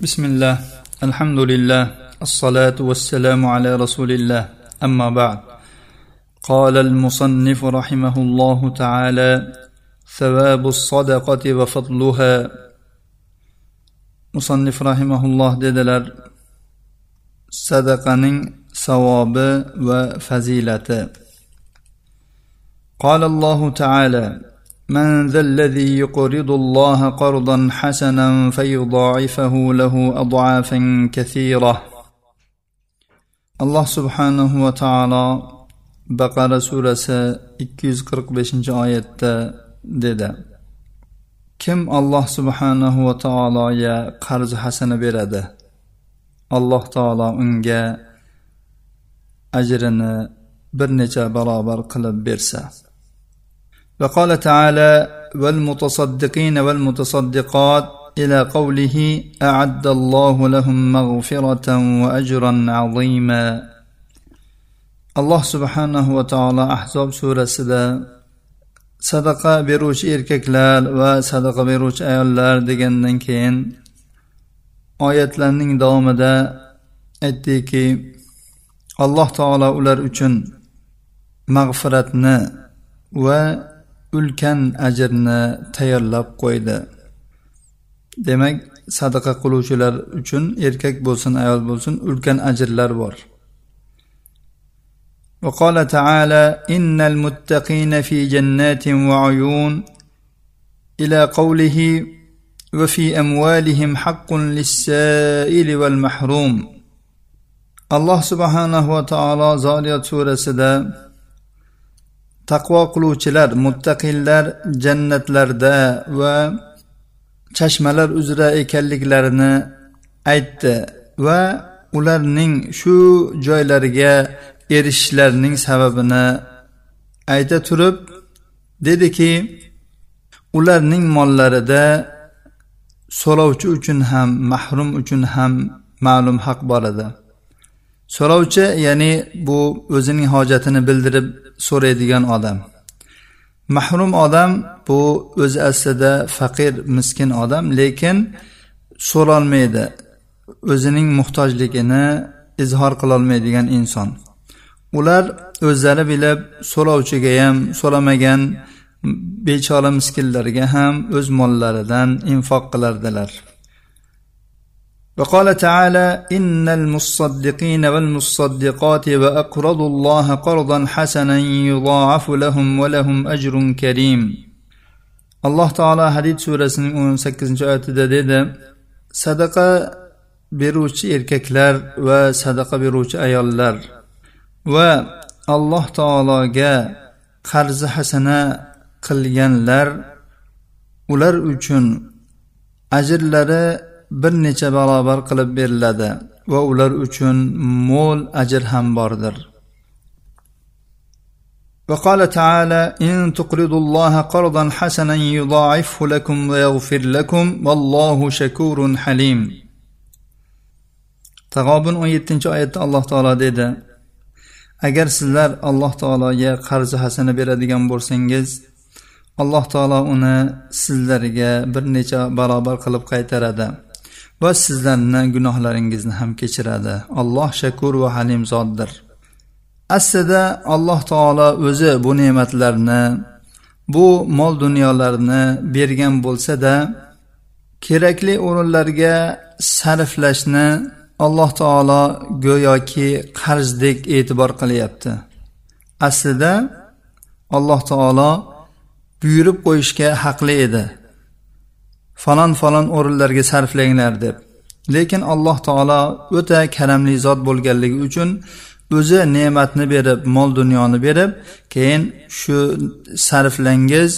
بسم الله الحمد لله الصلاة والسلام على رسول الله أما بعد. قال المصنف رحمه الله تعالى ثواب الصدقة وفضلها. مصنف رحمه الله sadaqaning savobi va fazilati. قال الله تعالى من ذا الذي يقرض الله قرضا حسنا فيضاعفه له اضعافا كثيره alloh subhanahu va taolo baqara surasi ikki yuz qirq beshinchi oyatda dedi kim alloh subhanahu va taologa qarzi hasana beradi alloh taolo unga ajrini bir necha barobar qilib bersa وقال تعالى والمتصدقين والمتصدقات الى قوله اعد الله لهم مغفره واجرا عظيما alloh subhanahu va taolo ahzob surasida sadaqa beruvchi erkaklar va sadaqa beruvchi ayollar degandan keyin oyatlarning davomida aytdiki alloh taolo ular uchun mag'firatni va ulkan ajrni tayyorlab qo'ydi demak sadaqa qiluvchilar uchun erkak bo'lsin ayol bo'lsin ulkan ajrlar bor وقال تعالى إن المتقين في جنات وعيون إلى قوله وفي أموالهم حق للسائل والمحروم الله سبحانه وتعالى زاريات سورة سدا taqvo qiluvchilar muttaqillar jannatlarda va chashmalar uzra ekanliklarini aytdi va ularning shu joylarga erishishlarining sababini ayta turib dediki ularning mollarida so'rovchi uchun ham mahrum uchun ham ma'lum haq bor edi. So'rovchi ya'ni bu o'zining hojatini bildirib so'raydigan odam. Mahrum odam bu o'zi aslida faqir miskin odam lekin so'rolmaydi o'zining muhtojligini izhor qilolmaydigan inson. Ular o'zlari bilib so'rovchiga ham so'ramagan bechora miskinlarga ham o'z mollaridan infoq qilardilar. وقال تعالى إن المصدقين والمصدقات وأقرضوا الله قرضا حسنا يضاعف لهم ولهم أجر كريم alloh taolo hadid surasining o'n sakkizinchi oyatida dedi sadaqa beruvchi erkaklar va sadaqa beruvchi ayollar va alloh taologa qarzi hasana qilganlar ular uchun ajrlari bir necha barobar qilib beriladi va ular uchun mo'l ajr ham bordir وقال تعالى إن تقرضوا الله قرضا حسنا يضاعفه لكم ويغفر لكم والله شكور حليم tag'obun o'n yettinchi oyatda alloh taolo dedi agar sizlar alloh taologa qarzi hasana beradigan bo'lsangiz alloh taolo uni sizlarga bir necha barobar qilib qaytaradi Va sizlarni gunohlaringizni ham kechiradi. Alloh shakur va halim zotdir. Aslida alloh taolo o'zi bu ne'matlarni bu mol dunyolarni bergan bo'lsada kerakli o'rinlarga sarflashni alloh taolo go'yoki qarzdek e'tibor qilyapti. Aslida alloh taolo buyurib qo'yishga haqli edi. Falon falon o'rinlarga sarflanglar deb. Lekin alloh taolo o'ta karamli zot bo'lganligi uchun o'zi ne'matni berib mol dunyoni berib keyin shu sarflangiz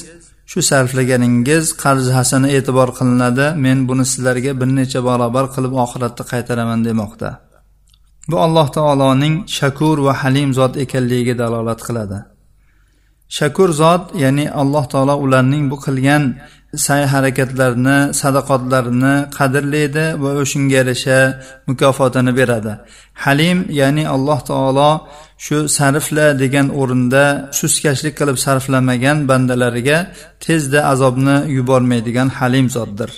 shu sarflaganingiz qarz hasana e'tibor qilinadi. Men buni sizlarga bir necha barobar qilib oxiratda qaytaraman demoqda. Bu alloh taoloning shakur va halim zot ekanligiga dalolat qiladi. Shakur zot ya'ni alloh taolo ularning bu qilgan sa'y harakatlarini sadaqotlarini qadrlaydi va o'shanga yarasha mukofotini beradi halim ya'ni alloh taolo shu sarfla degan o'rinda sustkashlik qilib sarflamagan bandalariga tezda azobni yubormaydigan halim zotdir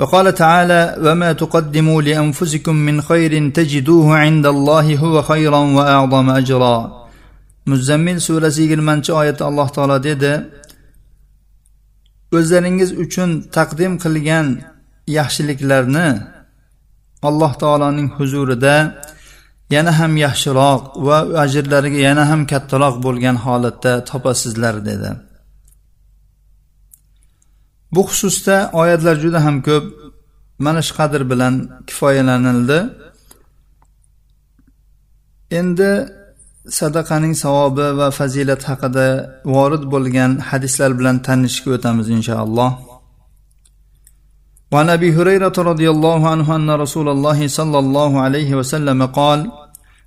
وقال تعالى وما تقدموا لانفسكم من خير تجدوه عند الله هو خيرا واعظم اجرا muzammil surasi yigirmanchi oyatda alloh taolo dedi o'zlaringiz uchun taqdim qilgan yaxshiliklarni alloh taoloning huzurida yana ham yaxshiroq va ajrlariga yana ham kattaroq bo'lgan holatda topasizlar dedi. Bu xususda oyatlar juda ham ko'p. Mana shu qadr bilan kifoyalanildi. Endi sadaqaning savobi va fazilat haqida vorid bo'lgan hadislar bilan tanishishga o'tamiz inshaalloh. وعن ابي هريره رضي الله عنه ان رسول الله صلى الله عليه وسلم قال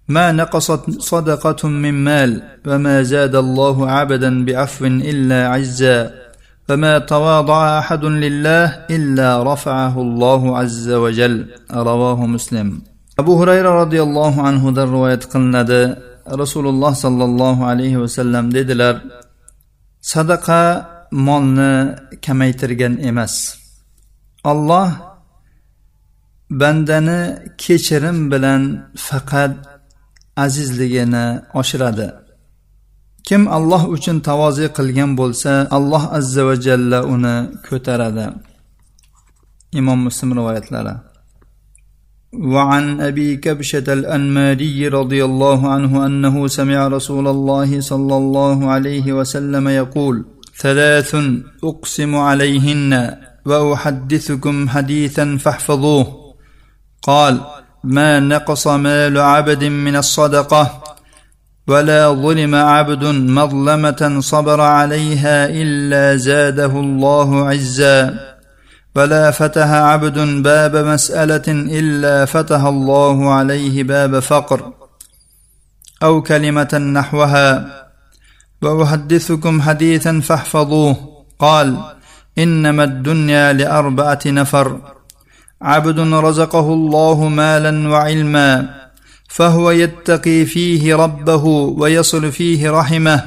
ما نقصت صدقه من مال وما زاد الله عبدا بعفو الا عزا فما تواضع احد لله الا رفعه الله عز وجل رواه مسلم abu hurayra roziyallohu anhudan rivoyat qilinadi rasululloh sollallohu alayhi vasallam dedilar sadaqa molni kamaytirgan emas. Olloh bandani kechirim bilan faqat azizligini oshiradi. Kim alloh uchun tavozi qilgan bo'lsa alloh azza va jalla uni ko'taradi. Imom muslim rivoyatlari. وعن أبي كبشة الأنماري رضي الله عنه أنه سمع رسول الله صلى الله عليه وسلم يقول ثلاث أقسم عليهن وأحدثكم حديثا فاحفظوه. قال ما نقص مال عبد من الصدقة ولا ظلم عبد مظلمة صبر عليها إلا زاده الله عزا ولا فتح عبد باب مسألة إلا فتح الله عليه باب فقر أو كلمة نحوها. وأحدثكم حديثا فاحفظوه. قال إنما الدنيا لأربعة نفر. عبد رزقه الله مالا وعلما فهو يتقي فيه ربه ويصل فيه رحمه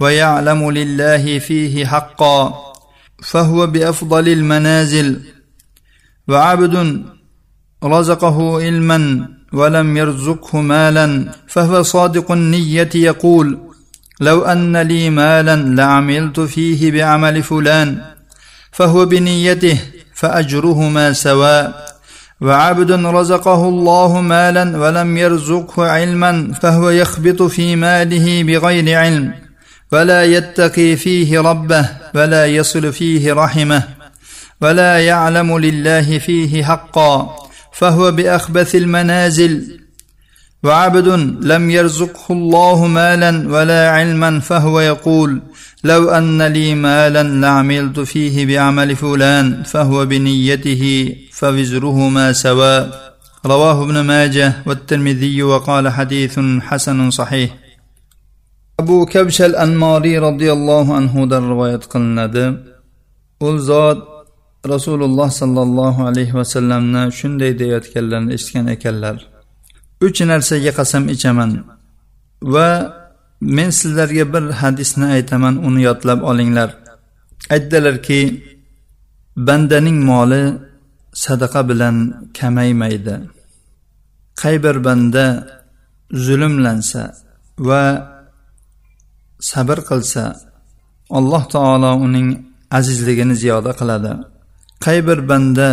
ويعلم لله فيه حقا. فهو بأفضل المنازل. وعبد رزقه علما ولم يرزقه مالا فهو صادق النية يقول لو أن لي مالا لعملت فيه بعمل فلان فهو بنيته فاجرهما سواء وعبد رزقه الله مالا ولم يرزقه علما فهو يخبط في ماله بغير علم. ولا يتقي فيه ربه ولا يصل فيه رحمه ولا يعلم لله فيه حقا فهو بأخبث المنازل. وعبد لم يرزقه الله مالا ولا علما فهو يقول لو أن لي مالا لعملت فيه بعمل فلان فهو بنيته فوزرهما سواء رواه ابن ماجه والترمذي وقال حديث حسن صحيح. Abu kabshal anmoriy roziyallohu anhudan rivoyat qilinadi. U zot rasululloh sollallohu alayhi vasallamni shunday deyayotganlarini eshitgan ekanlar. Uch narsaga qasam ichaman va men sizlarga bir hadisni aytaman uni yodlab olinglar. Aytdilarki bandaning moli sadaqa bilan kamaymaydi. Qay bir banda zulmlansa va sabr qilsa alloh taolo uning azizligini ziyoda qiladi. Qay bir banda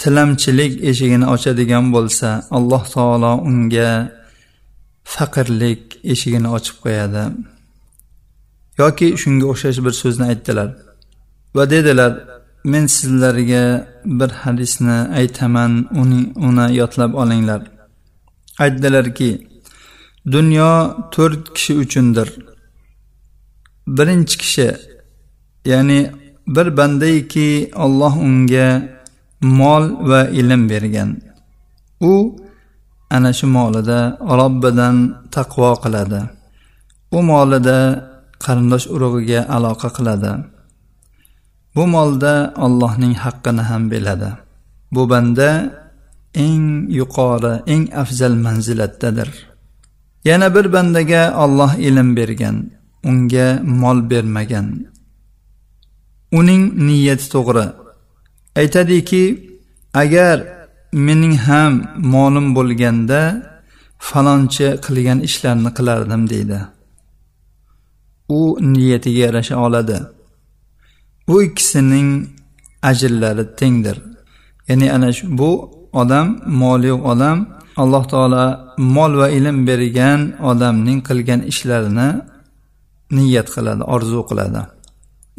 tilamchilik eshigini ochadigan bo'lsa alloh taolo unga faqirlik eshigini ochib qo'yadi. Yoki shunga o'xshash bir so'zni aytdilar. Va dedilar men sizlarga bir hadisni aytaman uni uni yodlab olinglar. Aytdilarki dunyo to'rt kishi uchundir. Birinchi kishi ya'ni bir bandaiki olloh unga mol va ilm bergan. U ana shu molida robbidan taqvo qiladi. U molida qarindosh urug'iga aloqa qiladi. Bu molda allohning haqqini ham biladi. Bu banda eng yuqori eng afzal manzilatdadir. Yana bir bandaga olloh ilm bergan unga mol bermagan. Uning niyati to'g'ri. Aytadiki agar mening ham molim bo'lganda falonchi qilgan ishlarni qilardim deydi. U niyatiga yarasha oladi. Bu ikkisining ajrlari tengdir. Ya'ni ana shu bu odam moli yo'q odam alloh taolo mol va ilm bergan odamning qilgan ishlarini niyat qiladi orzu qiladi.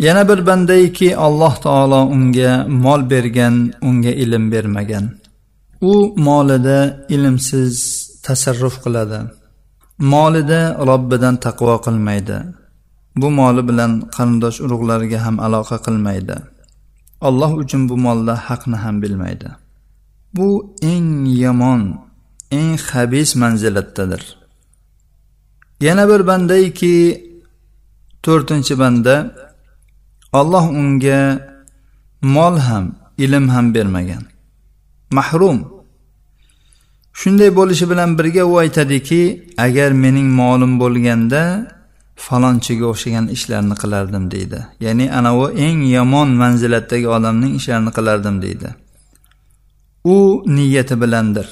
Yana bir bandaiki alloh taolo unga mol bergan unga ilm bermagan. U molida ilmsiz tasarruf qiladi. Molida robbidan taqvo qilmaydi. Bu moli bilan qarindosh urug'lariga ham aloqa qilmaydi. Alloh uchun bu molda haqni ham bilmaydi. Bu eng yomon eng habis manzilatdadir. Yana bir bandaiki to'rtinchi banda olloh unga mol ham ilm ham bermagan. Mahrum. Shunday bo'lishi bilan birga u aytadiki agar mening molim bo'lganda falonchiga o'xshagan ishlarni qilardim deydi. Ya'ni anavi eng yomon manzilatdagi odamning ishlarini qilardim deydi. U niyati bilandir.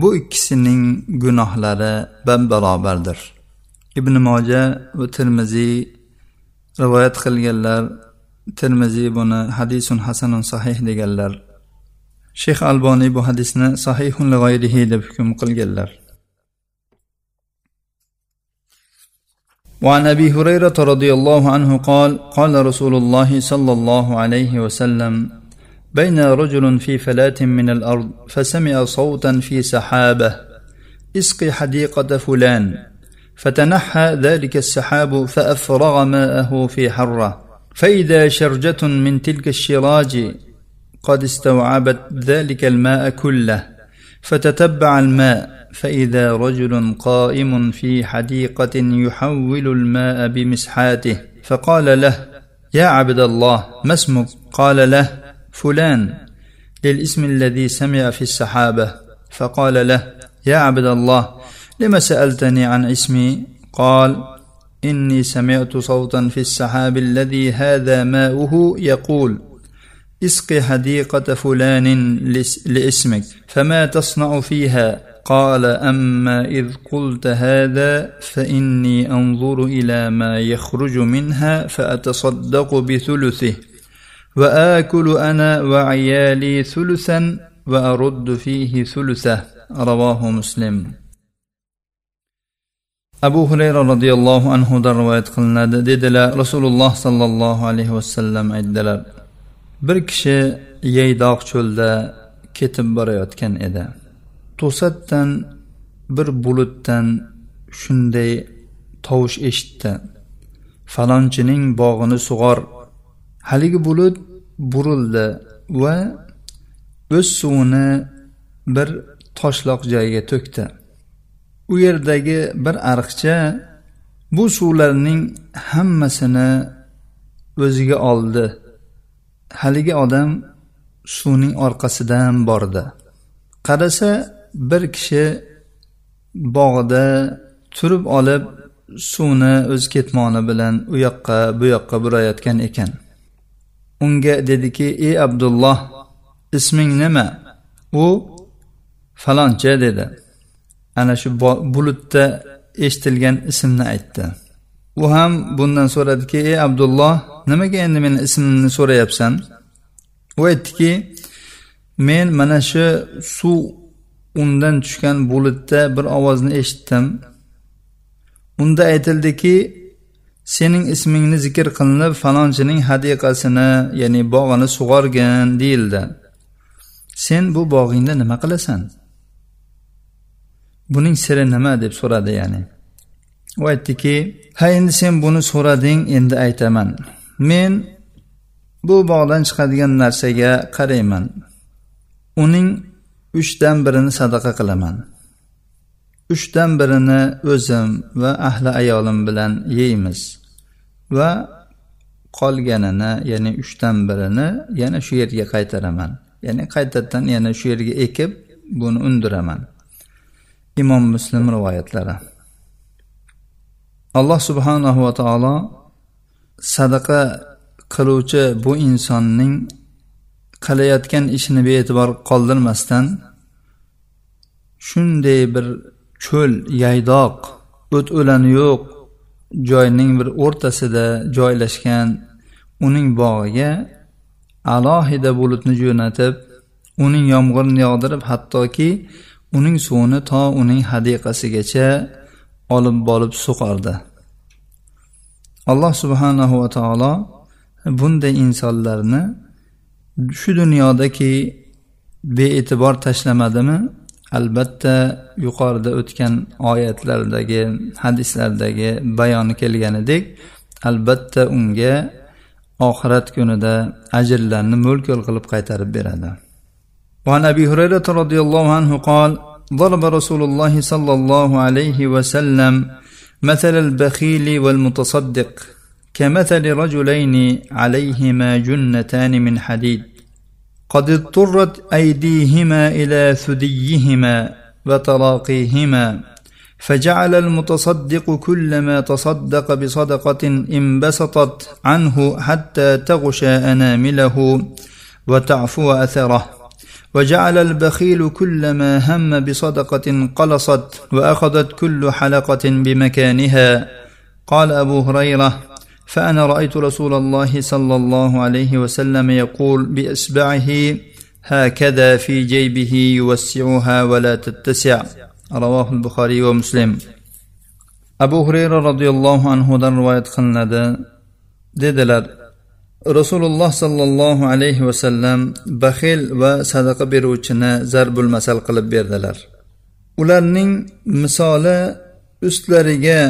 bu ikkisining gunohlari bab barobardir ibn moja va termiziy rivoyat qilganlar termiziy buni hadisun hasanun sahih deganlar shayx alboniy bu hadisni sahihun g'ayrihi deb hukm qilganlar وعن ابي هريره رضي الله عنه قال قال رسول الله صلى الله عليه وسلم بين رجل في فلاه من الأرض فسمع صوتا في سحابة اسقي حديقة فلان فتنحى ذلك السحاب فأفرغ ماءه في حرة. فإذا شرجة من تلك الشراج قد استوعبت ذلك الماء كله فتتبع الماء فإذا رجل قائم في حديقة يحول الماء بمسحاته فقال له يا عبد الله ما اسمك؟ قال له فلان للاسم الذي سمع في السحابة فقال له يا عبد الله لم سألتني عن اسمي؟ قال إني سمعت صوتا في السحاب الذي هذا ماؤه يقول اسق حديقة فلان لاسمك فما تصنع فيها؟ قال أما إذ قلت هذا فإني أنظر إلى ما يخرج منها فأتصدق بثلثه. واكل انا وعيالي ثلثا وارد فيه ثلثه رواه مسلم abu hurayra roziyallohu anhudan rivoyat qilinadi dedilar rasululloh sollallohu alayhi vasallam aytdilar bir kishi yaydoq cho'lda ketib borayotgan edi to'satdan bir bulutdan shunday tovush eshitdi falonchining bog'ini sug'or haligi bulut burildi va o'z suvini bir toshloq joyga to'kdi. U yerdagi bir ariqcha bu suvlarning hammasini o'ziga oldi. Haligi odam suvning orqasidan bordi. Qarasa bir kishi bog'da turib olib suvni o'z ketmoni bilan u yoqqa bu yoqqa burayotgan ekan. Unga dediki ey abdulloh isming nima? U faloncha dedi. Ana shu bulutda eshitilgan ismni aytdi. U ham bundan so'radiki ey abdulloh nimaga endi meni ismimni so'rayapsan? U aytdiki men mana shu suv undan tushgan bulutda bir ovozni eshitdim. Unda aytildiki sening ismingni zikr qilinib falonchining hadiqasini ya'ni bog'ini sug'orgin deyildi. Sen bu bog'ingda nima qilasan? Buning siri nima? deb so'radi ya'ni. U aytdiki ha endi sen buni so'rading endi aytaman. Men bu bog'dan chiqadigan narsaga qarayman. Uning uchdan birini sadaqa qilaman. Uchdan birini o'zim va ahli ayolim bilan yeymiz. Va qolganini ya'ni uchdan birini yana shu yerga qaytaraman. Ya'ni qaytadan yana shu yerga ekib buni undiraman. Imom muslim rivoyatlari. Alloh subhanahu va taolo sadaqa qiluvchi bu insonning qilayotgan ishini bee'tibor qoldirmasdan shunday bir cho'l yaydoq o't o'lani yo'q joyning bir o'rtasida joylashgan uning bog'iga alohida bulutni jo'natib uning yomg'irini yog'dirib hattoki uning suvini to uning hadiqasigacha olib borib suqardi. Alloh subhanahu va taolo bunday insonlarni shu dunyodagi bee'tibor tashlamadimi? albatta yuqorida o'tgan oyatlardagi hadislardagi bayoni kelganidek albatta unga oxirat kunida ajrlarni mo'l ko'l qilib qaytarib beradi وعن ابي هريره رضي الله عنه قال ضرب رسول الله صلى الله عليه وسلم مثل البخيل والمتصدق كمثل رجلين عليهما جنتان من حديد قد اضطرت أيديهما إلى ثديهما وتراقيهما فجعل المتصدق كلما تصدق بصدقة انبسطت عنه حتى تغشى أنامله وتعفو أثره. وجعل البخيل كلما هم بصدقة قلصت وأخذت كل حلقة بمكانها. قال أبو هريرة فأنا رأيت رسول الله صلى الله عليه وسلم يقول بإصبعه هكذا في جيبه يوسعها ولا تتسع ravohil buxoriy va muslim abu hurayra roziyallohu anhudan rivoyat qilinadi dedilar rasululloh sollallohu alayhi vasallam baxil va sadaqa beruvchini zarbul masal qilib berdilar ularning misoli ustlariga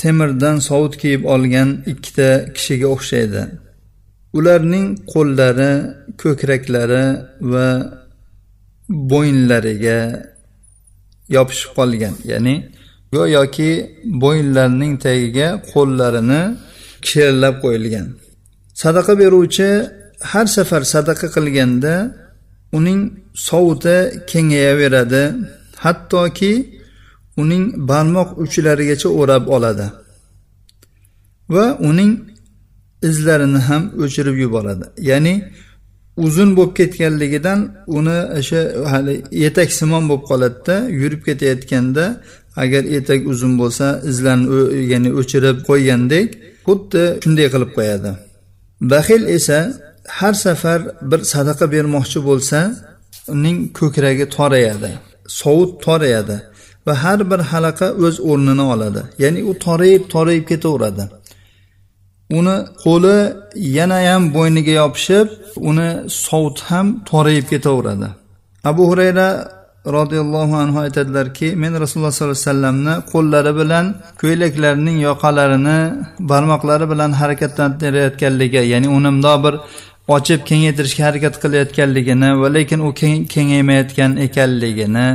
temirdan sovut kiyib olgan ikkita kishiga o'xshaydi. Ularning qo'llari ko'kraklari va bo'yinlariga yopishib qolgan. Ya'ni go'yoki bo'yinlarining tagiga qo'llarini kishirlab qo'yilgan. Sadaqa beruvchi har safar sadaqa qilganda uning sovuti kengayaveradi. Hattoki uning barmoq uchlarigacha o'rab oladi va uning izlarini ham o'chirib yuboradi. Ya'ni uzun bo'lib ketganligidan uni o'sha hali etaksimon bo'lib qoladida yurib ketayotganda agar etak uzun bo'lsa izlarni ya'ni o'chirib qo'ygandek xuddi shunday qilib qo'yadi. Baxil esa har safar bir sadaqa bermoqchi bo'lsa uning ko'kragi torayadi sovut torayadi. Va har bir halaqa o'z o'rnini oladi. Ya'ni u torayib torayib ketaveradi. Uni qo'li yanayam bo'yniga yopishib uni sovuti ham torayib ketaveradi. Abu hurayra roziyallohu anhu aytadilarki men rasululloh sollallohu alayhi vasallamni qo'llari bilan ko'ylaklarining yoqalarini barmoqlari bilan harakatlantirayotganligi ya'ni uni mundoq bir ochib kengaytirishga harakat qilayotganligini va lekin u kengaymayotgan ekanligini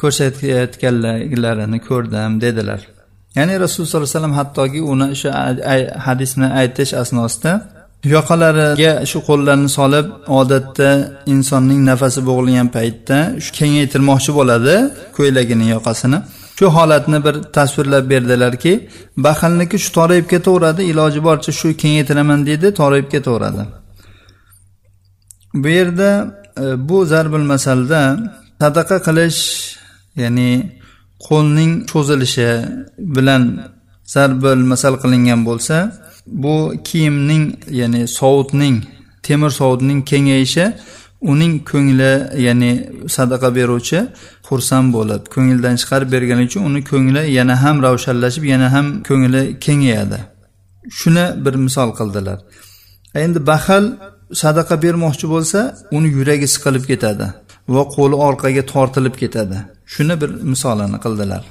ko'rsatayotganlarini ko'rdim dedilar. Ya'ni rasululloh sollallohu alayhi vasallam hattoki uni shu hadisni aytish asnosida yoqalariga shu qo'llarini solib odatda insonning nafasi bo'g'ilgan paytda shu kengaytirmoqchi bo'ladi ko'ylagining yoqasini. Shu holatni bir tasvirlab berdilarki baxilniki shu torayib ketaveradi iloji boricha shu kengaytiraman deydi torayib ketaveradi. Bu yerda e, bu zarbil masalda sadaqa qilish ya'ni qo'lning cho'zilishi bilan zarbil masal qilingan bo'lsa bu kiyimning ya'ni sovutning temir sovutning kengayishi uning ko'ngli ya'ni sadaqa beruvchi xursand bo'lib ko'ngildan chiqarib bergani uchun uni ko'ngli yana ham ravshanlashib yana ham ko'ngli kengayadi. Shuni bir misol qildilar. Endi baxil sadaqa bermoqchi bo'lsa uni yuragi siqilib ketadi va qo'li orqaga tortilib ketadi. Shuni bir misolini qildilar.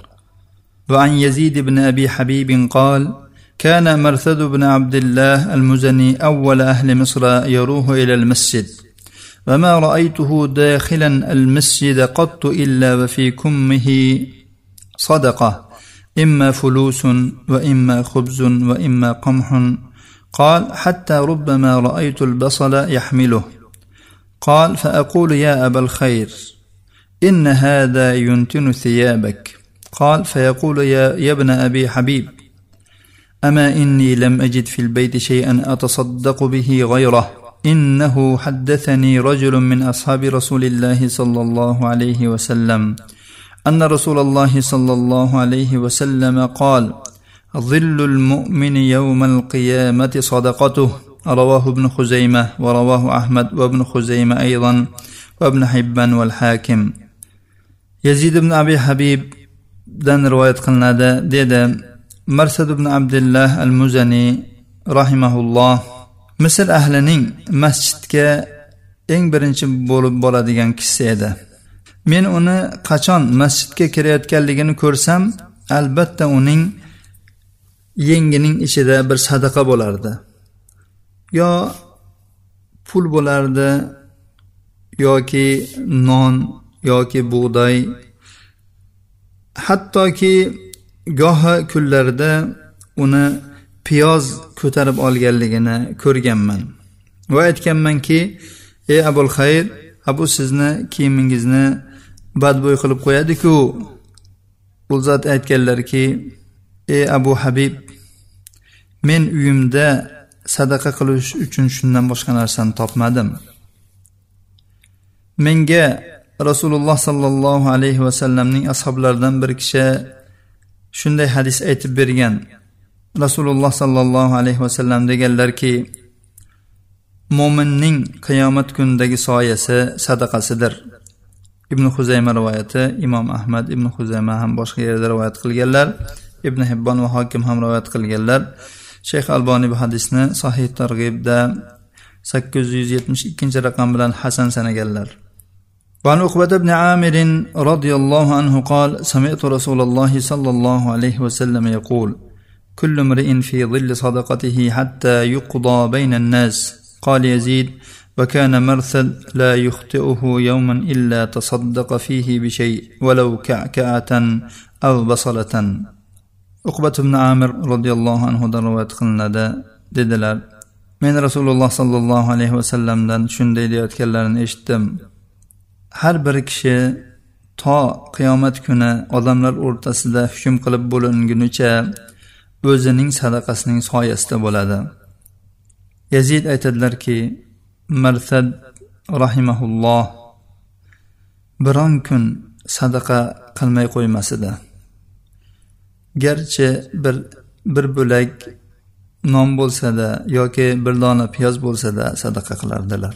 وعن يزيد بن أبي حبيب قال كان مرثد بن عبد الله المزني أول أهل مصر يروه إلى المسجد وما رأيته داخلا المسجد قط إلا وفي كمه صدقة إما فلوس وإما خبز وإما قمح قال حتى ربما رأيت البصل يحمله قال فأقول يا أبا الخير إن هذا ينتن ثيابك. قال فيقول يا, يا ابن أبي حبيب أما إني لم أجد في البيت شيئا أتصدق به غيره. إنه حدثني رجل من أصحاب رسول الله صلى الله عليه وسلم أن رسول الله صلى الله عليه وسلم قال ظل المؤمن يوم القيامة صدقته. رواه ابن خزيمة ورواه أحمد وابن خزيمة أيضا وابن حبان والحاكم. yazid ibn abi habibdan rivoyat qilinadi dedi marsad ibn abdullah al muzani rahimahulloh misr ahlining masjidga eng birinchi bo'lib boradigan kishisi edi. Men uni qachon masjidga kirayotganligini ko'rsam albatta uning yengining ichida bir sadaqa bo'lardi. Yo pul bo'lardi yoki non yoki bug'doy. Hattoki gohi kunlarida uni piyoz ko'tarib olganligini ko'rganman. Va aytganmanki ey abul xayr abu sizni kiyimingizni badbo'y qilib qo'yadiku. U zot aytganlarki ey abu habib men uyimda sadaqa qilish uchun shundan boshqa narsani topmadim. Menga rasululloh sollallohu alayhi vasallamning ashoblaridan bir kishi shunday hadis aytib bergan. Rasululloh sollallohu alayhi vasallam deganlarki mo'minning qiyomat kunidagi soyasi sadaqasidir. Ibn huzayma rivoyati imom ahmad ibn huzayma ham boshqa yerda rivoyat qilganlar ibn hibbon va hokim ham rivoyat qilganlar. Shayx alboniy bu hadisni sahih targ'ibda sakkiz yuz yetmish ikkinchi raqam bilan hasan sanaganlar. وعن عقبة بن عامر رضي الله عنه قال سمعت رسول الله صلى الله عليه وسلم يقول كل امرئ في ظل صدقته حتى يقضى بين الناس قال يزيد وكان مرثد لا يخطئه يوما إلا تصدق فيه بشيء ولو كعكعة أو بصلة عقبة بن عامر رضي الله عنه روايات قلنada dedilar men rasululloh sollallohu alayhi vasallamdan shunday deyayotganlarini eshitdim. Har bir kishi to qiyomat kuni odamlar o'rtasida hukm qilib bo'lingunicha o'zining sadaqasining soyasida bo'ladi. Yazid aytadilarki marsad rahimaulloh biron kun sadaqa qilmay qo'ymas edi garchi bir bir bo'lak non bo'lsada yoki bir dona piyoz bo'lsada sadaqa qilardilar.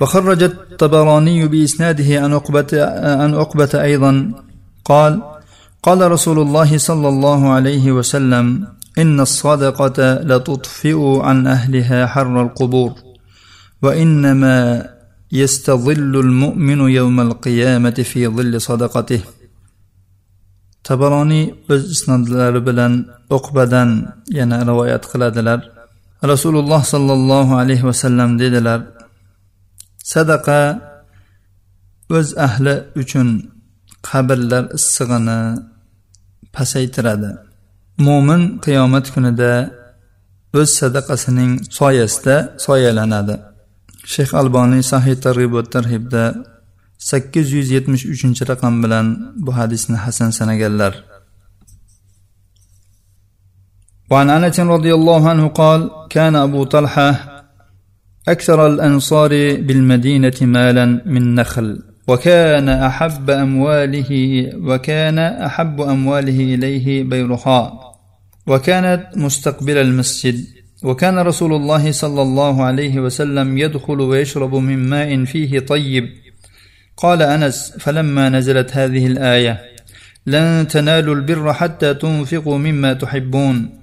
وخرج الطبراني بإسناده عن عقبة عن عقبة أيضا قال قال رسول الله صلى الله عليه وسلم إن الصدقة لتطفئ عن أهلها حر القبور وإنما يستظل المؤمن يوم القيامة في ظل صدقته. tabaroniy o'z isnodlari bilan uqbadan yana rivoyat qiladilar. Rasululloh sollallohu alayhi vasallam dedilar sadaqa o'z ahli uchun qabrlar issig'ini pasaytiradi mo'min qiyomat kunida o'z sadaqasining soyasida soyalanadi shayx alboniy sahiy targ'ibot tarhibda sakkiz yuz yetmish uchinchi raqam bilan bu hadisni hasan sanaganlar وعن انس رضي الله عنه قال كان ابو طلحه أكثر الأنصار بالمدينة مالا من نخل وكان أحب أمواله وكان أحب أمواله إليه بيرحاء وكانت مستقبل المسجد وكان رسول الله صلى الله عليه وسلم يدخل ويشرب من ماء فيه طيب. قال أنس فلما نزلت هذه الآية لن تنالوا البر حتى تنفقوا مما تحبون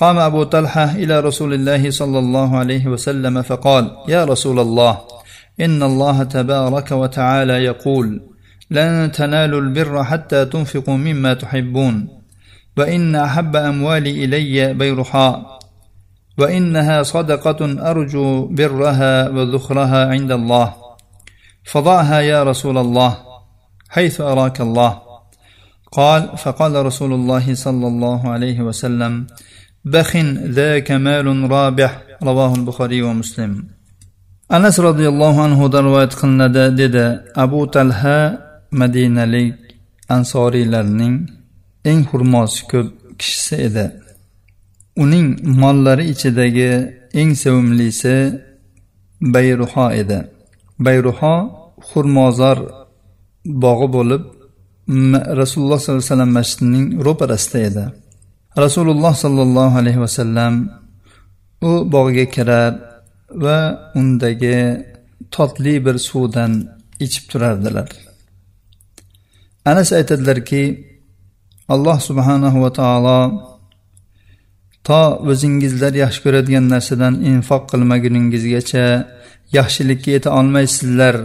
قام أبو طلحة إلى رسول الله صلى الله عليه وسلم فقال يا رسول الله إن الله تبارك وتعالى يقول لن تنالوا البر حتى تنفقوا مما تحبون وإن أحب أموالي إلي بيرحاء وإنها صدقة أرجو برها وذخرها عند الله فضعها يا رسول الله حيث أراك الله. قال فقال رسول الله صلى الله عليه وسلم بخ ذاك مال رابح رواه البخاري ومسلم anas roziyallohu anhudan rivoyat qilinadi dedi abu talha madinalik ansoriylarning eng hurmosi ko'p kishisi edi uning mollari ichidagi eng sevimlisi bayruho edi bayruho xurmozor bog'i bo'lib rasululloh sollallohu alayhi vasallam masjidining ro'parasida edi Rasululloh sollallohu alayhi vasallam u bog'ga kirar va undagi totli bir suvdan ichib turardilar. Anas aytadilarki alloh subhanahu va taolo to o'zingizlar yaxshi ko'radigan narsadan infoq qilmaguningizgacha yaxshilikka yeta olmaysizlar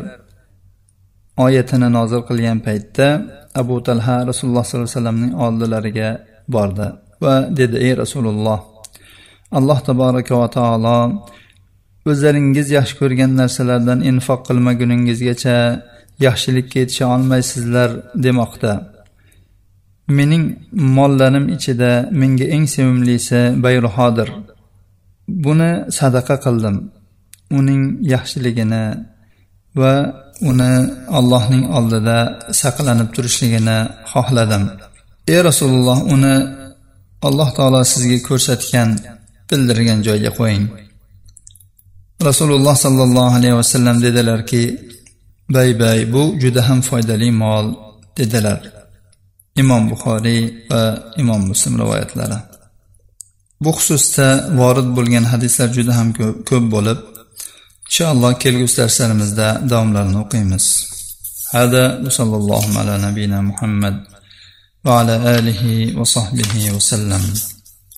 oyatini nozil qilgan paytda abu talha rasululloh sollallohu alayhi vasallamning oldilariga bordi. Va dedi ey rasululloh alloh taboraka va taolo o'zlaringiz yaxshi ko'rgan narsalardan infoq qilmaguningizgacha yaxshilikka yetisha olmaysizlar demoqda. Mening mollarim ichida menga eng sevimlisi bayruhodir. Buni sadaqa qildim. Uning yaxshiligini va uni allohning oldida saqlanib turishligini xohladim. Ey rasululloh uni alloh taolo sizga ko'rsatgan bildirgan joyga qo'ying. Rasululloh sollallohu alayhi vasallam dedilarki bay bay bu juda ham foydali mol dedilar. Imom buxoriy va imom muslim rivoyatlari. Bu xususda vorid bo'lgan hadislar juda ham ko'p bo'lib inshaalloh kelgusi darslarimizda davomlarini o'qiymiz. Hada sallallohu ala nabiyina muhammad وعلى آله وصحبه وسلم.